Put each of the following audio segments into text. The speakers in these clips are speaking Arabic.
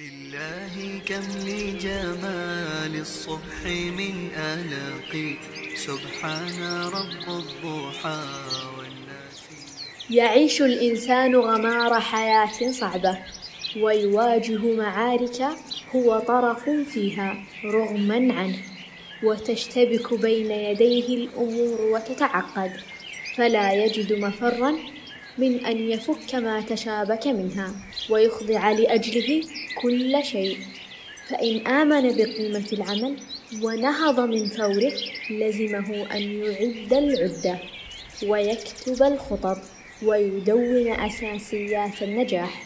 لله كم لجمال الصبح من آلاق. سبحان رب الضحى والناس. يعيش الإنسان غمار حياة صعبة ويواجه معارك هو طرف فيها رغما عنه. وتشتبك بين يديه الأمور وتتعقد فلا يجد مفرا من أن يفك ما تشابك منها ويخضع لأجله كل شيء. فإن آمن بقيمة العمل ونهض من فوره لزمه أن يعد العدة ويكتب الخطط ويدون أساسيات النجاح.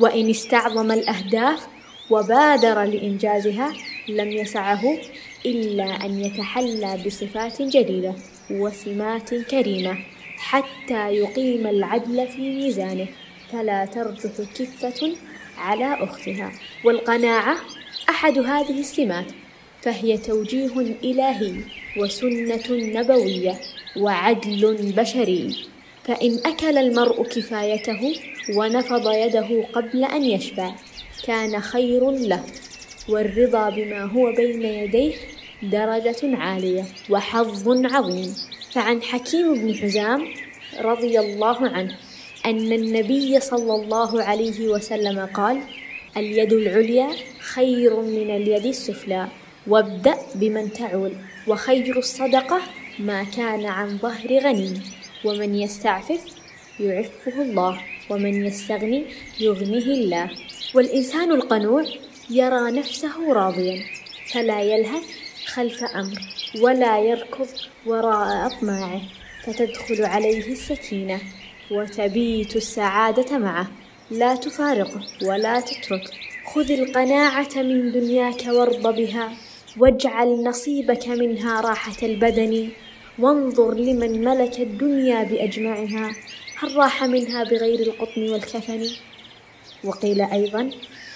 وإن استعظم الأهداف وبادر لإنجازها لم يسعه إلا أن يتحلى بصفات جليلة وسمات كريمة. حتى يقيم العدل في ميزانه فلا ترجح كفة على أختها. والقناعة أحد هذه السمات فهي توجيه إلهي وسنة نبوية وعدل بشري. فإن أكل المرء كفايته ونفض يده قبل أن يشبع كان خير له. والرضا بما هو بين يديه درجة عالية وحظ عظيم. فعن حكيم بن حزام رضي الله عنه أن النبي صلى الله عليه وسلم قال اليد العليا خير من اليد السفلى وابدأ بمن تعول وخير الصدقة ما كان عن ظهر غني ومن يستعفف يعفه الله ومن يستغني يغنيه الله. والإنسان القنوع يرى نفسه راضيا فلا يلهث خلف أمر ولا يركض وراء أطماعه فتدخل عليه السكينة وتبيت السعادة معه. لا تفارقه ولا تتركه خذ القناعة من دنياك وارض بها واجعل نصيبك منها راحة البدن. وانظر لمن ملك الدنيا بأجمعها هل راح منها بغير القطن والكفن؟ وقيل أيضا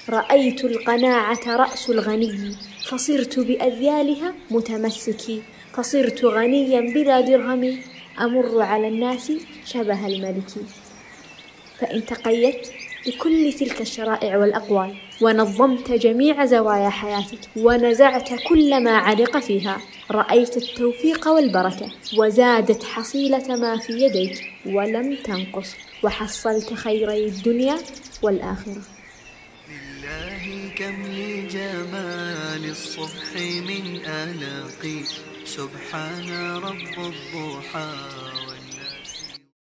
رأيت القناعة رأس الغني فصرت بأذيالها متمسكي فصرت غنيا بلا درهم أمر على الناس شبه الملك. فإن تقيدت بكل تلك الشرائع والأقوال ونظمت جميع زوايا حياتك ونزعت كل ما علق فيها رأيت التوفيق والبركة وزادت حصيلة ما في يديك ولم تنقص وحصلت خيري الدنيا والآخرة. لله كم لجمال الصبح من آلاق. سبحان رب الضحى.